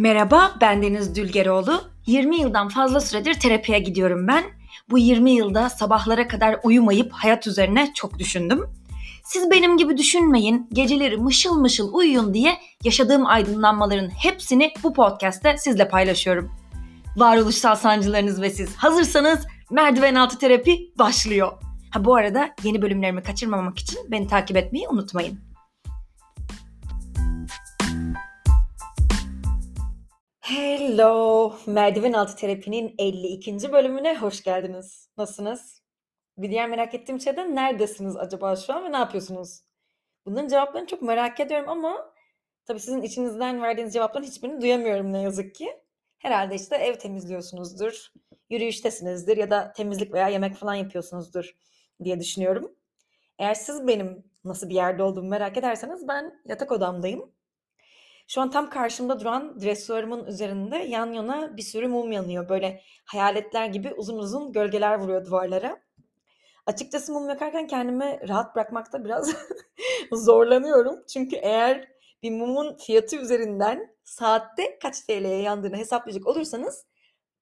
Merhaba, ben Deniz Dülgeroğlu. 20 yıldan fazla süredir terapiye gidiyorum ben. Bu 20 yılda sabahlara kadar uyumayıp hayat üzerine çok düşündüm. Siz benim gibi düşünmeyin, geceleri mışıl mışıl uyuyun diye yaşadığım aydınlanmaların hepsini bu podcast'te sizle paylaşıyorum. Varoluşsal sancılarınız ve siz hazırsanız merdiven altı terapi başlıyor. Ha bu arada yeni bölümlerimi kaçırmamak için beni takip etmeyi unutmayın. Hello, merdiven altı terapinin 52. bölümüne hoş geldiniz. Nasılsınız? Bir diğer merak ettiğim şey de neredesiniz acaba şu an ve ne yapıyorsunuz? Bunların cevaplarını çok merak ediyorum ama tabii sizin içinizden verdiğiniz cevapların hiçbirini duyamıyorum ne yazık ki. Herhalde işte ev temizliyorsunuzdur, yürüyüştesinizdir ya da temizlik veya yemek falan yapıyorsunuzdur diye düşünüyorum. Eğer siz benim nasıl bir yerde olduğumu merak ederseniz ben yatak odamdayım. Şu an tam karşımda duran dresuarımın üzerinde yan yana bir sürü mum yanıyor. Böyle hayaletler gibi uzun uzun gölgeler vuruyor duvarlara. Açıkçası mum yakarken kendimi rahat bırakmakta biraz zorlanıyorum. Çünkü eğer bir mumun fiyatı üzerinden saatte kaç TL'ye yandığını hesaplayacak olursanız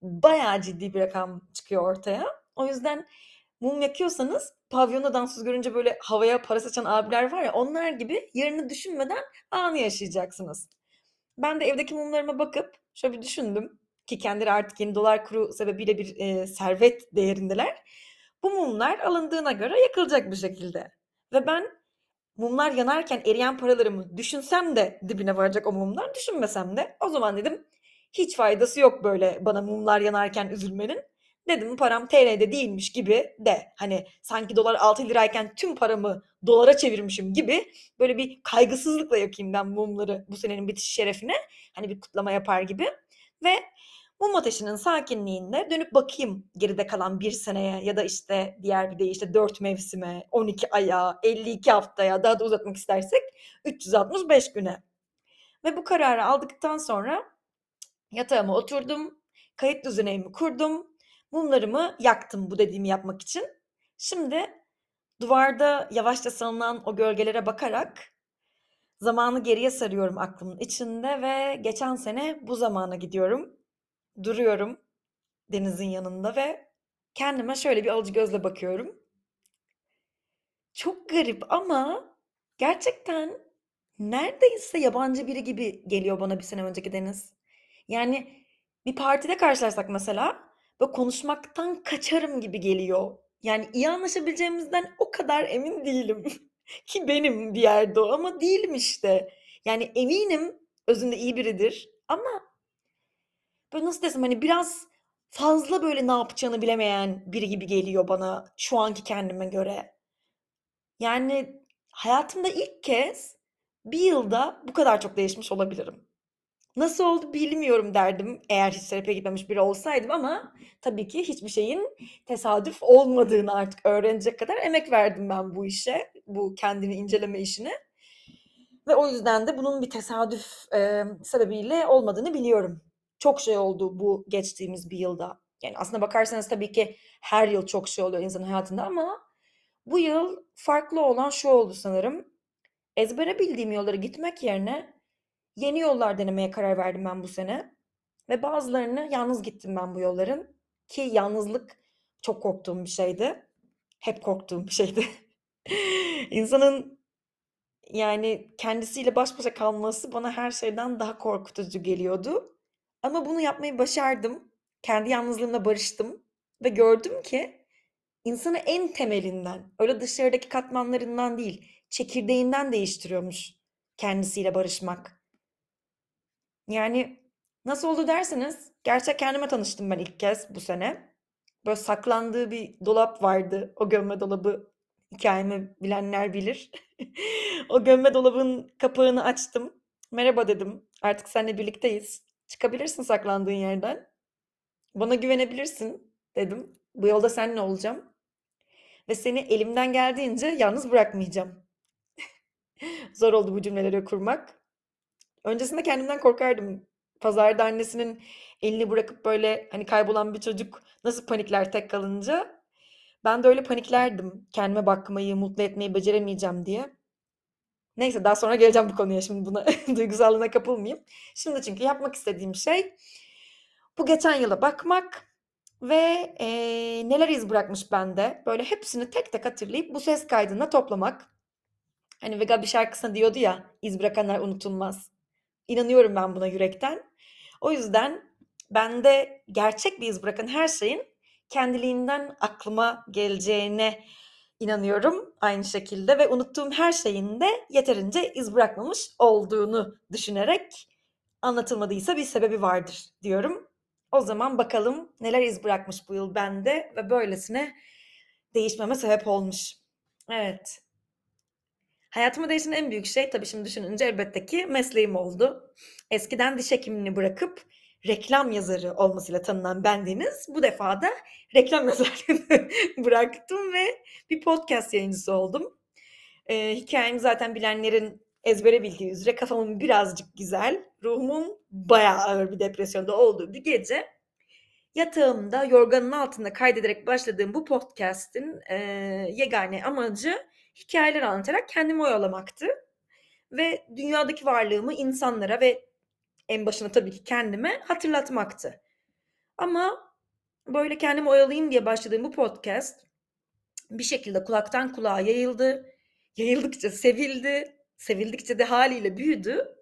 bayağı ciddi bir rakam çıkıyor ortaya. O yüzden mum yakıyorsanız pavyonda dansöz görünce böyle havaya para saçan abiler var ya onlar gibi yarını düşünmeden anı yaşayacaksınız. Ben de evdeki mumlarıma bakıp şöyle bir düşündüm ki kendileri artık yeni dolar kuru sebebiyle bir e, servet değerindeler. Bu mumlar alındığına göre yakılacak bir şekilde. Ve ben mumlar yanarken eriyen paralarımı düşünsem de dibine varacak o mumlar, düşünmesem de o zaman dedim hiç faydası yok böyle bana mumlar yanarken üzülmenin. Dedim param TL'de değilmiş gibi de hani sanki dolar 6 lirayken tüm paramı dolara çevirmişim gibi böyle bir kaygısızlıkla yakayım ben mumları bu senenin bitiş şerefine. Hani bir kutlama yapar gibi. Ve mum ateşinin sakinliğinde dönüp bakayım geride kalan bir seneye ya da işte diğer bir deyişle 4 mevsime, 12 aya, 52 haftaya daha da uzatmak istersek 365 güne. Ve bu kararı aldıktan sonra yatağıma oturdum, kayıt düzenimi kurdum Mumlarımı yaktım bu dediğimi yapmak için. Şimdi duvarda yavaşça salınan o gölgelere bakarak zamanı geriye sarıyorum aklımın içinde ve geçen sene bu zamana gidiyorum. Duruyorum denizin yanında ve kendime şöyle bir alıcı gözle bakıyorum. Çok garip ama gerçekten neredeyse yabancı biri gibi geliyor bana bir sene önceki deniz. Yani bir partide karşılaşsak mesela Böyle konuşmaktan kaçarım gibi geliyor. Yani iyi anlaşabileceğimizden o kadar emin değilim. Ki benim bir yerde o ama değilim işte. Yani eminim özünde iyi biridir ama böyle nasıl desem hani biraz fazla böyle ne yapacağını bilemeyen biri gibi geliyor bana şu anki kendime göre. Yani hayatımda ilk kez bir yılda bu kadar çok değişmiş olabilirim. Nasıl oldu bilmiyorum derdim eğer hiç terapiye gitmemiş biri olsaydım ama tabii ki hiçbir şeyin tesadüf olmadığını artık öğrenecek kadar emek verdim ben bu işe, bu kendini inceleme işine. Ve o yüzden de bunun bir tesadüf e, sebebiyle olmadığını biliyorum. Çok şey oldu bu geçtiğimiz bir yılda. Yani aslında bakarsanız tabii ki her yıl çok şey oluyor insanın hayatında ama bu yıl farklı olan şu oldu sanırım. Ezbere bildiğim yollara gitmek yerine Yeni yollar denemeye karar verdim ben bu sene. Ve bazılarını yalnız gittim ben bu yolların. Ki yalnızlık çok korktuğum bir şeydi. Hep korktuğum bir şeydi. İnsanın yani kendisiyle baş başa kalması bana her şeyden daha korkutucu geliyordu. Ama bunu yapmayı başardım. Kendi yalnızlığımla barıştım ve gördüm ki insanı en temelinden, öyle dışarıdaki katmanlarından değil, çekirdeğinden değiştiriyormuş kendisiyle barışmak. Yani nasıl oldu derseniz gerçek kendime tanıştım ben ilk kez bu sene. Böyle saklandığı bir dolap vardı. O gömme dolabı hikayemi bilenler bilir. o gömme dolabın kapağını açtım. Merhaba dedim. Artık seninle birlikteyiz. Çıkabilirsin saklandığın yerden. Bana güvenebilirsin dedim. Bu yolda seninle olacağım. Ve seni elimden geldiğince yalnız bırakmayacağım. Zor oldu bu cümleleri kurmak. Öncesinde kendimden korkardım. Pazarda annesinin elini bırakıp böyle hani kaybolan bir çocuk nasıl panikler tek kalınca. Ben de öyle paniklerdim. Kendime bakmayı, mutlu etmeyi beceremeyeceğim diye. Neyse daha sonra geleceğim bu konuya şimdi buna duygusallığına kapılmayayım. Şimdi çünkü yapmak istediğim şey bu geçen yıla bakmak ve e, neler iz bırakmış bende. Böyle hepsini tek tek hatırlayıp bu ses kaydına toplamak. Hani Vega bir şarkısında diyordu ya iz bırakanlar unutulmaz. İnanıyorum ben buna yürekten. O yüzden bende gerçek bir iz bırakan her şeyin kendiliğinden aklıma geleceğine inanıyorum aynı şekilde ve unuttuğum her şeyin de yeterince iz bırakmamış olduğunu düşünerek anlatılmadıysa bir sebebi vardır diyorum. O zaman bakalım neler iz bırakmış bu yıl bende ve böylesine değişmeme sebep olmuş. Evet. Hayatımı değiştiren en büyük şey tabii şimdi düşününce elbette ki mesleğim oldu. Eskiden diş hekimliğini bırakıp reklam yazarı olmasıyla tanınan bendeniz bu defa da reklam yazarlığını bıraktım ve bir podcast yayıncısı oldum. Ee, hikayemi zaten bilenlerin ezbere bildiği üzere kafamın birazcık güzel, ruhumun bayağı ağır bir depresyonda olduğu bir gece yatağımda yorganın altında kaydederek başladığım bu podcast'in e, yegane amacı hikayeler anlatarak kendimi oyalamaktı. Ve dünyadaki varlığımı insanlara ve en başına tabii ki kendime hatırlatmaktı. Ama böyle kendimi oyalayayım diye başladığım bu podcast bir şekilde kulaktan kulağa yayıldı. Yayıldıkça sevildi. Sevildikçe de haliyle büyüdü.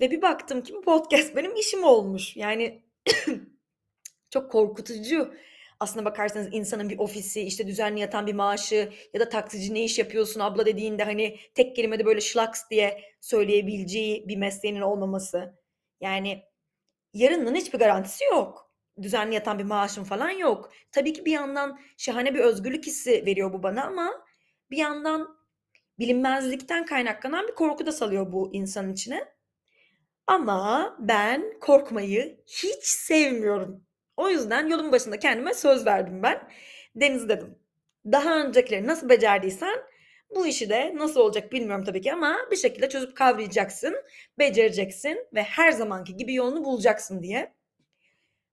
Ve bir baktım ki bu podcast benim işim olmuş. Yani çok korkutucu. Aslına bakarsanız insanın bir ofisi, işte düzenli yatan bir maaşı ya da taksici ne iş yapıyorsun abla dediğinde hani tek kelimede böyle şlaks diye söyleyebileceği bir mesleğinin olmaması. Yani yarının hiçbir garantisi yok. Düzenli yatan bir maaşın falan yok. Tabii ki bir yandan şahane bir özgürlük hissi veriyor bu bana ama bir yandan bilinmezlikten kaynaklanan bir korku da salıyor bu insanın içine. Ama ben korkmayı hiç sevmiyorum. O yüzden yolun başında kendime söz verdim ben. Deniz dedim. Daha öncekileri nasıl becerdiysen bu işi de nasıl olacak bilmiyorum tabii ki ama bir şekilde çözüp kavrayacaksın, becereceksin ve her zamanki gibi yolunu bulacaksın diye.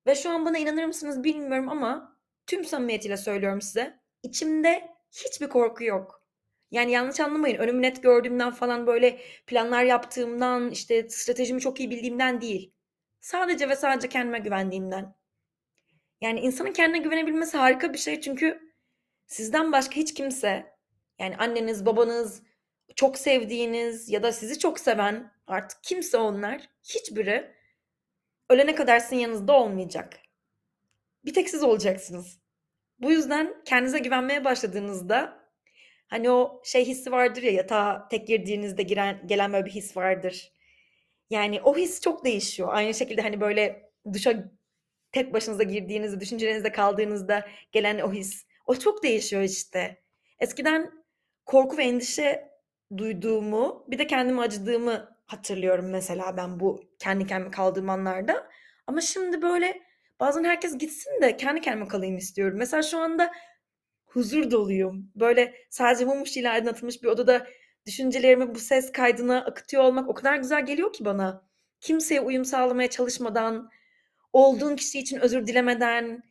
Ve şu an bana inanır mısınız bilmiyorum ama tüm samimiyetiyle söylüyorum size. İçimde hiçbir korku yok. Yani yanlış anlamayın. Önümü net gördüğümden falan böyle planlar yaptığımdan, işte stratejimi çok iyi bildiğimden değil. Sadece ve sadece kendime güvendiğimden. Yani insanın kendine güvenebilmesi harika bir şey çünkü sizden başka hiç kimse yani anneniz, babanız, çok sevdiğiniz ya da sizi çok seven artık kimse onlar hiçbiri ölene kadar sizin yanınızda olmayacak. Bir tek siz olacaksınız. Bu yüzden kendinize güvenmeye başladığınızda hani o şey hissi vardır ya yatağa tek girdiğinizde giren, gelen böyle bir his vardır. Yani o his çok değişiyor. Aynı şekilde hani böyle duşa tek başınıza girdiğinizde, düşüncelerinizde kaldığınızda gelen o his. O çok değişiyor işte. Eskiden korku ve endişe duyduğumu, bir de kendimi acıdığımı hatırlıyorum mesela ben bu kendi kendime kaldığım anlarda. Ama şimdi böyle bazen herkes gitsin de kendi kendime kalayım istiyorum. Mesela şu anda huzur doluyum. Böyle sadece mum ışığıyla aydınlatılmış bir odada düşüncelerimi bu ses kaydına akıtıyor olmak o kadar güzel geliyor ki bana. Kimseye uyum sağlamaya çalışmadan, olduğun kişi için özür dilemeden,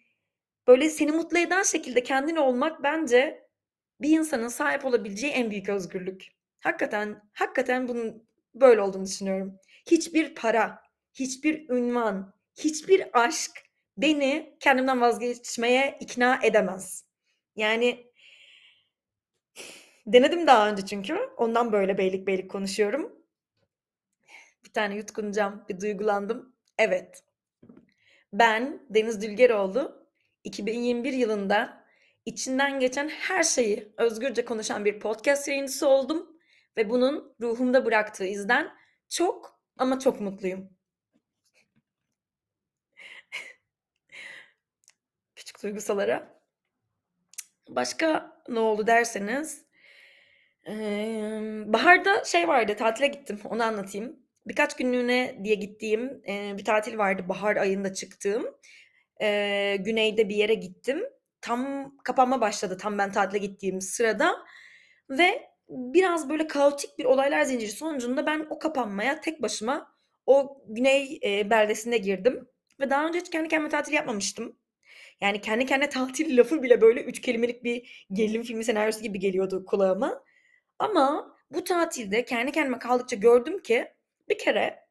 böyle seni mutlu eden şekilde kendin olmak bence bir insanın sahip olabileceği en büyük özgürlük. Hakikaten, hakikaten bunun böyle olduğunu düşünüyorum. Hiçbir para, hiçbir ünvan, hiçbir aşk beni kendimden vazgeçmeye ikna edemez. Yani denedim daha önce çünkü. Ondan böyle beylik beylik konuşuyorum. Bir tane yutkunacağım, bir duygulandım. Evet. Ben Deniz Dülgeroğlu 2021 yılında içinden geçen her şeyi özgürce konuşan bir podcast yayıncısı oldum ve bunun ruhumda bıraktığı izden çok ama çok mutluyum. Küçük duygusalara. Başka ne oldu derseniz ee, baharda şey vardı tatile gittim onu anlatayım. Birkaç günlüğüne diye gittiğim e, bir tatil vardı bahar ayında çıktığım. E, güneyde bir yere gittim tam kapanma başladı tam ben tatile gittiğim sırada ve biraz böyle kaotik bir olaylar zinciri sonucunda ben o kapanmaya tek başıma o güney e, beldesine girdim ve daha önce hiç kendi kendime tatil yapmamıştım. Yani kendi kendine tatil lafı bile böyle üç kelimelik bir gerilim filmi senaryosu gibi geliyordu kulağıma. Ama bu tatilde kendi kendime kaldıkça gördüm ki bir kere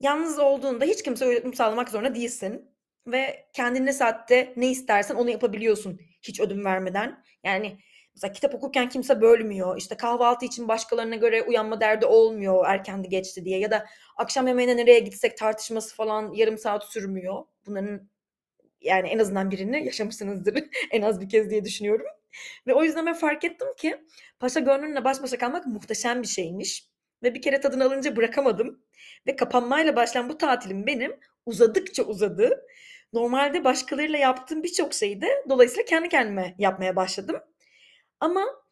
yalnız olduğunda hiç kimse uyum sağlamak zorunda değilsin ve kendin ne saatte ne istersen onu yapabiliyorsun hiç ödün vermeden. Yani mesela kitap okurken kimse bölmüyor. İşte kahvaltı için başkalarına göre uyanma derdi olmuyor erkendi geçti diye ya da akşam yemeğine nereye gitsek tartışması falan yarım saat sürmüyor. Bunların yani en azından birini yaşamışsınızdır en az bir kez diye düşünüyorum. Ve o yüzden ben fark ettim ki paşa gönlünle baş başa kalmak muhteşem bir şeymiş. Ve bir kere tadını alınca bırakamadım. Ve kapanmayla başlayan bu tatilim benim uzadıkça uzadı. Normalde başkalarıyla yaptığım birçok şeyi de dolayısıyla kendi kendime yapmaya başladım. Ama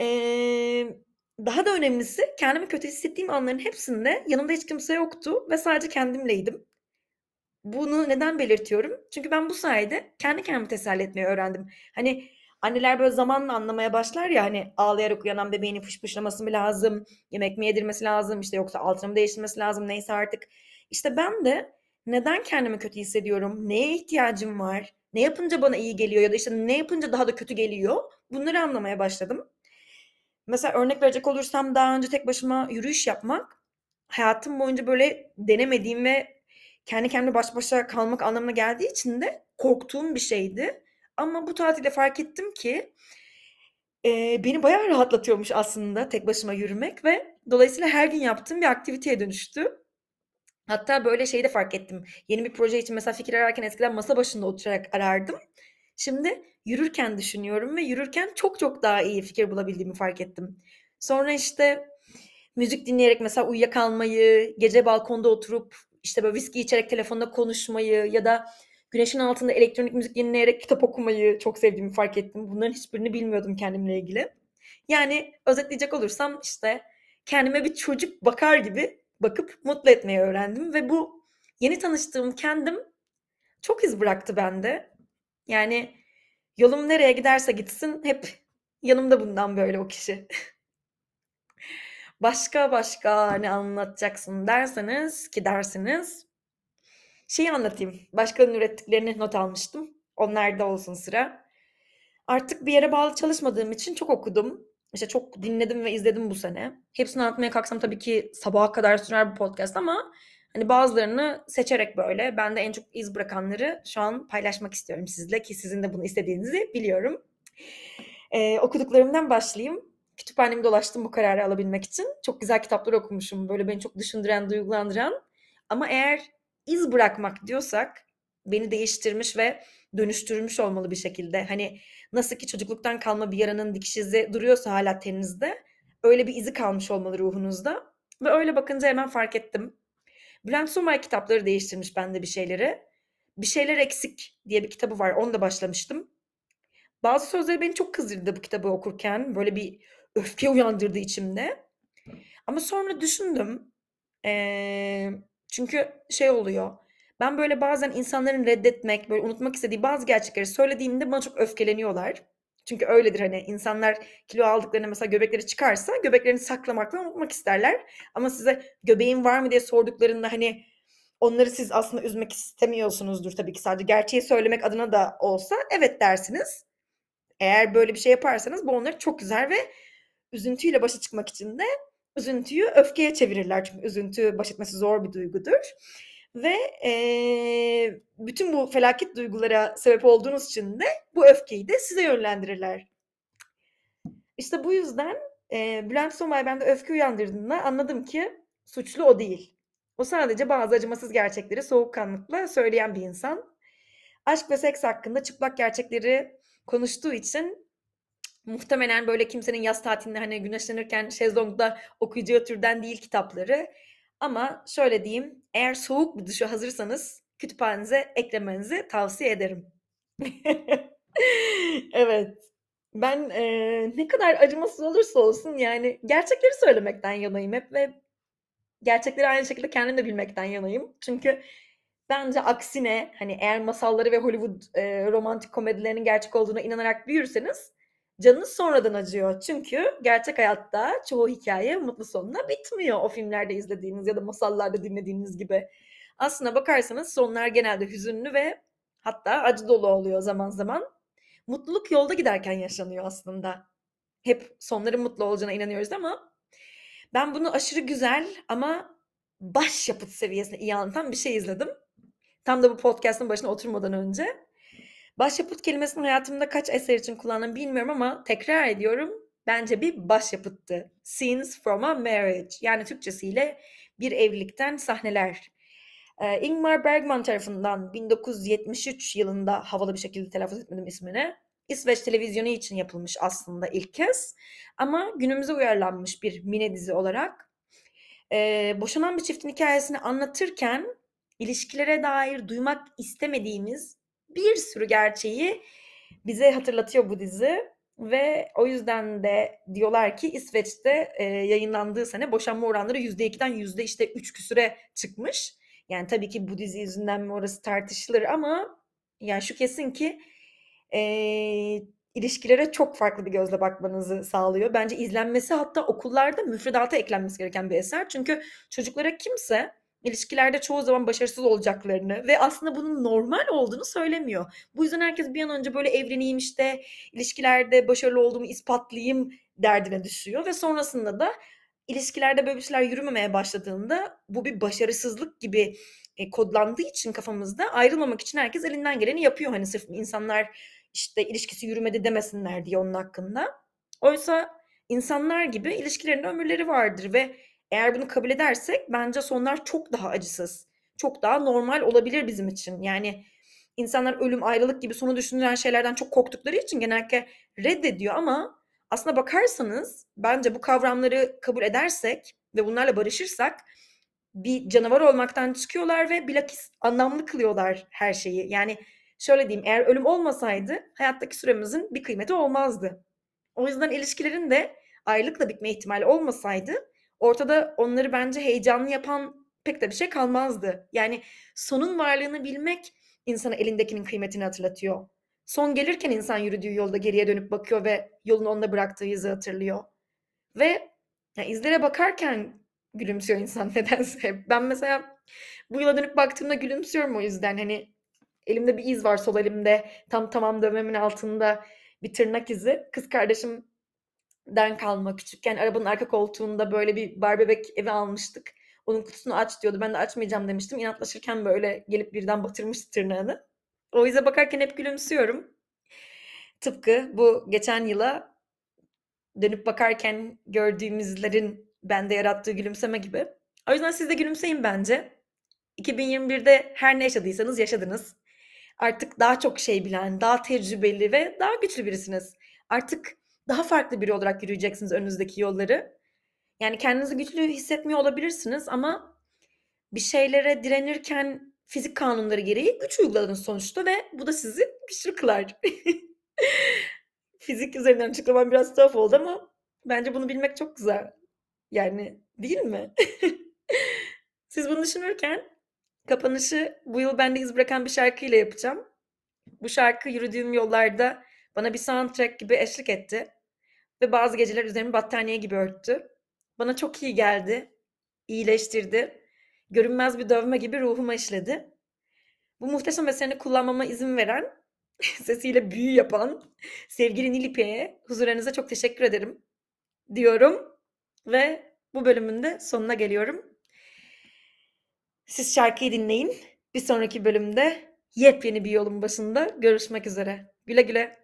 ee, daha da önemlisi kendimi kötü hissettiğim anların hepsinde yanımda hiç kimse yoktu ve sadece kendimleydim. Bunu neden belirtiyorum? Çünkü ben bu sayede kendi kendimi teselli etmeyi öğrendim. Hani anneler böyle zamanla anlamaya başlar ya hani ağlayarak uyanan bebeğini fışfışlaması mı lazım, yemek mi yedirmesi lazım, işte yoksa altını mı değiştirmesi lazım neyse artık. İşte ben de neden kendimi kötü hissediyorum, neye ihtiyacım var, ne yapınca bana iyi geliyor ya da işte ne yapınca daha da kötü geliyor bunları anlamaya başladım. Mesela örnek verecek olursam daha önce tek başıma yürüyüş yapmak hayatım boyunca böyle denemediğim ve kendi kendime baş başa kalmak anlamına geldiği için de korktuğum bir şeydi. Ama bu tatilde fark ettim ki e, beni bayağı rahatlatıyormuş aslında tek başıma yürümek ve dolayısıyla her gün yaptığım bir aktiviteye dönüştü. Hatta böyle şeyi de fark ettim. Yeni bir proje için mesela fikir ararken eskiden masa başında oturarak arardım. Şimdi yürürken düşünüyorum ve yürürken çok çok daha iyi fikir bulabildiğimi fark ettim. Sonra işte müzik dinleyerek mesela uyuyakalmayı, gece balkonda oturup işte böyle viski içerek telefonda konuşmayı ya da güneşin altında elektronik müzik dinleyerek kitap okumayı çok sevdiğimi fark ettim. Bunların hiçbirini bilmiyordum kendimle ilgili. Yani özetleyecek olursam işte kendime bir çocuk bakar gibi bakıp mutlu etmeyi öğrendim ve bu yeni tanıştığım kendim çok iz bıraktı bende. Yani yolum nereye giderse gitsin hep yanımda bundan böyle o kişi. Başka başka ne anlatacaksın derseniz ki dersiniz. Şeyi anlatayım. Başkalarının ürettiklerini not almıştım. Onlar da olsun sıra. Artık bir yere bağlı çalışmadığım için çok okudum. İşte çok dinledim ve izledim bu sene. Hepsini anlatmaya kalksam tabii ki sabaha kadar sürer bu podcast ama hani bazılarını seçerek böyle ben de en çok iz bırakanları şu an paylaşmak istiyorum sizle ki sizin de bunu istediğinizi biliyorum. Ee, okuduklarımdan başlayayım kütüphanemi dolaştım bu kararı alabilmek için. Çok güzel kitaplar okumuşum. Böyle beni çok düşündüren, duygulandıran. Ama eğer iz bırakmak diyorsak beni değiştirmiş ve dönüştürmüş olmalı bir şekilde. Hani nasıl ki çocukluktan kalma bir yaranın dikiş izi duruyorsa hala teninizde öyle bir izi kalmış olmalı ruhunuzda. Ve öyle bakınca hemen fark ettim. Bülent Somay kitapları değiştirmiş bende bir şeyleri. Bir şeyler eksik diye bir kitabı var. Onu da başlamıştım. Bazı sözleri beni çok kızdırdı bu kitabı okurken. Böyle bir öfke uyandırdı içimde. Ama sonra düşündüm. Ee, çünkü şey oluyor. Ben böyle bazen insanların reddetmek, böyle unutmak istediği bazı gerçekleri söylediğimde bana çok öfkeleniyorlar. Çünkü öyledir hani insanlar kilo aldıklarında mesela göbekleri çıkarsa göbeklerini saklamakla unutmak isterler. Ama size göbeğin var mı diye sorduklarında hani onları siz aslında üzmek istemiyorsunuzdur tabii ki sadece gerçeği söylemek adına da olsa evet dersiniz. Eğer böyle bir şey yaparsanız bu onları çok güzel ve üzüntüyle başa çıkmak için de üzüntüyü öfkeye çevirirler. Çünkü üzüntü baş etmesi zor bir duygudur. Ve e, bütün bu felaket duygulara sebep olduğunuz için de bu öfkeyi de size yönlendirirler. İşte bu yüzden e, Bülent Somay bende öfke uyandırdığında anladım ki suçlu o değil. O sadece bazı acımasız gerçekleri soğukkanlıkla söyleyen bir insan. Aşk ve seks hakkında çıplak gerçekleri konuştuğu için muhtemelen böyle kimsenin yaz tatilinde hani güneşlenirken şezlongda okuyacağı türden değil kitapları. Ama şöyle diyeyim, eğer soğuk bir duşa hazırsanız kütüphanenize eklemenizi tavsiye ederim. evet. Ben e, ne kadar acımasız olursa olsun yani gerçekleri söylemekten yanayım hep ve gerçekleri aynı şekilde kendim de bilmekten yanayım. Çünkü bence aksine hani eğer masalları ve Hollywood e, romantik komedilerinin gerçek olduğuna inanarak büyürseniz canınız sonradan acıyor. Çünkü gerçek hayatta çoğu hikaye mutlu sonuna bitmiyor. O filmlerde izlediğiniz ya da masallarda dinlediğiniz gibi. Aslına bakarsanız sonlar genelde hüzünlü ve hatta acı dolu oluyor zaman zaman. Mutluluk yolda giderken yaşanıyor aslında. Hep sonların mutlu olacağına inanıyoruz ama Ben bunu aşırı güzel ama başyapıt seviyesinde iyi anlatan bir şey izledim. Tam da bu podcast'ın başına oturmadan önce. Başyapıt kelimesini hayatımda kaç eser için kullandım bilmiyorum ama tekrar ediyorum. Bence bir başyapıttı. Scenes from a Marriage. Yani Türkçesiyle bir evlilikten sahneler. Ee, Ingmar Bergman tarafından 1973 yılında havalı bir şekilde telaffuz etmedim ismini. İsveç televizyonu için yapılmış aslında ilk kez. Ama günümüze uyarlanmış bir mini dizi olarak. Ee, boşanan bir çiftin hikayesini anlatırken ilişkilere dair duymak istemediğimiz bir sürü gerçeği bize hatırlatıyor bu dizi. Ve o yüzden de diyorlar ki İsveç'te e, yayınlandığı sene boşanma oranları %2'den yüzde işte 3 küsüre çıkmış. Yani tabii ki bu dizi yüzünden mi orası tartışılır ama yani şu kesin ki e, ilişkilere çok farklı bir gözle bakmanızı sağlıyor. Bence izlenmesi hatta okullarda müfredata eklenmesi gereken bir eser. Çünkü çocuklara kimse ilişkilerde çoğu zaman başarısız olacaklarını ve aslında bunun normal olduğunu söylemiyor. Bu yüzden herkes bir an önce böyle evleneyim işte ilişkilerde başarılı olduğumu ispatlayayım derdine düşüyor ve sonrasında da ilişkilerde böyle bir şeyler yürümemeye başladığında bu bir başarısızlık gibi e, kodlandığı için kafamızda ayrılmamak için herkes elinden geleni yapıyor. Hani sırf insanlar işte ilişkisi yürümedi demesinler diye onun hakkında. Oysa insanlar gibi ilişkilerin ömürleri vardır ve eğer bunu kabul edersek bence sonlar çok daha acısız. Çok daha normal olabilir bizim için. Yani insanlar ölüm, ayrılık gibi sonu düşünülen şeylerden çok korktukları için genellikle reddediyor ama aslına bakarsanız bence bu kavramları kabul edersek ve bunlarla barışırsak bir canavar olmaktan çıkıyorlar ve bilakis anlamlı kılıyorlar her şeyi. Yani şöyle diyeyim eğer ölüm olmasaydı hayattaki süremizin bir kıymeti olmazdı. O yüzden ilişkilerin de ayrılıkla bitme ihtimali olmasaydı ortada onları bence heyecanlı yapan pek de bir şey kalmazdı. Yani sonun varlığını bilmek insana elindekinin kıymetini hatırlatıyor. Son gelirken insan yürüdüğü yolda geriye dönüp bakıyor ve yolun onda bıraktığı izi hatırlıyor. Ve yani izlere bakarken gülümsüyor insan nedense. Ben mesela bu yola dönüp baktığımda gülümsüyorum o yüzden. Hani elimde bir iz var sol elimde. Tam tamam dövmemin altında bir tırnak izi. Kız kardeşimden kalma. Küçükken arabanın arka koltuğunda böyle bir bar bebek evi almıştık. Onun kutusunu aç diyordu. Ben de açmayacağım demiştim. İnatlaşırken böyle gelip birden batırmıştı tırnağını. O ize bakarken hep gülümsüyorum. Tıpkı bu geçen yıla dönüp bakarken gördüğümüzlerin bende yarattığı gülümseme gibi. O yüzden siz de gülümseyin bence. 2021'de her ne yaşadıysanız yaşadınız. Artık daha çok şey bilen, daha tecrübeli ve daha güçlü birisiniz. Artık daha farklı biri olarak yürüyeceksiniz önünüzdeki yolları. Yani kendinizi güçlü hissetmiyor olabilirsiniz ama bir şeylere direnirken fizik kanunları gereği güç uyguladınız sonuçta ve bu da sizi güçlü kılar. fizik üzerinden açıklamam biraz tuhaf oldu ama bence bunu bilmek çok güzel. Yani değil mi? Siz bunu düşünürken kapanışı bu yıl bende iz bırakan bir şarkıyla yapacağım. Bu şarkı yürüdüğüm yollarda bana bir soundtrack gibi eşlik etti. Ve bazı geceler üzerimi battaniye gibi örttü. Bana çok iyi geldi. iyileştirdi. Görünmez bir dövme gibi ruhuma işledi. Bu muhteşem eserini kullanmama izin veren, sesiyle büyü yapan sevgili Nilipe'ye huzurlarınıza çok teşekkür ederim diyorum. Ve bu bölümün de sonuna geliyorum. Siz şarkıyı dinleyin. Bir sonraki bölümde yepyeni bir yolun başında görüşmek üzere. Güle güle.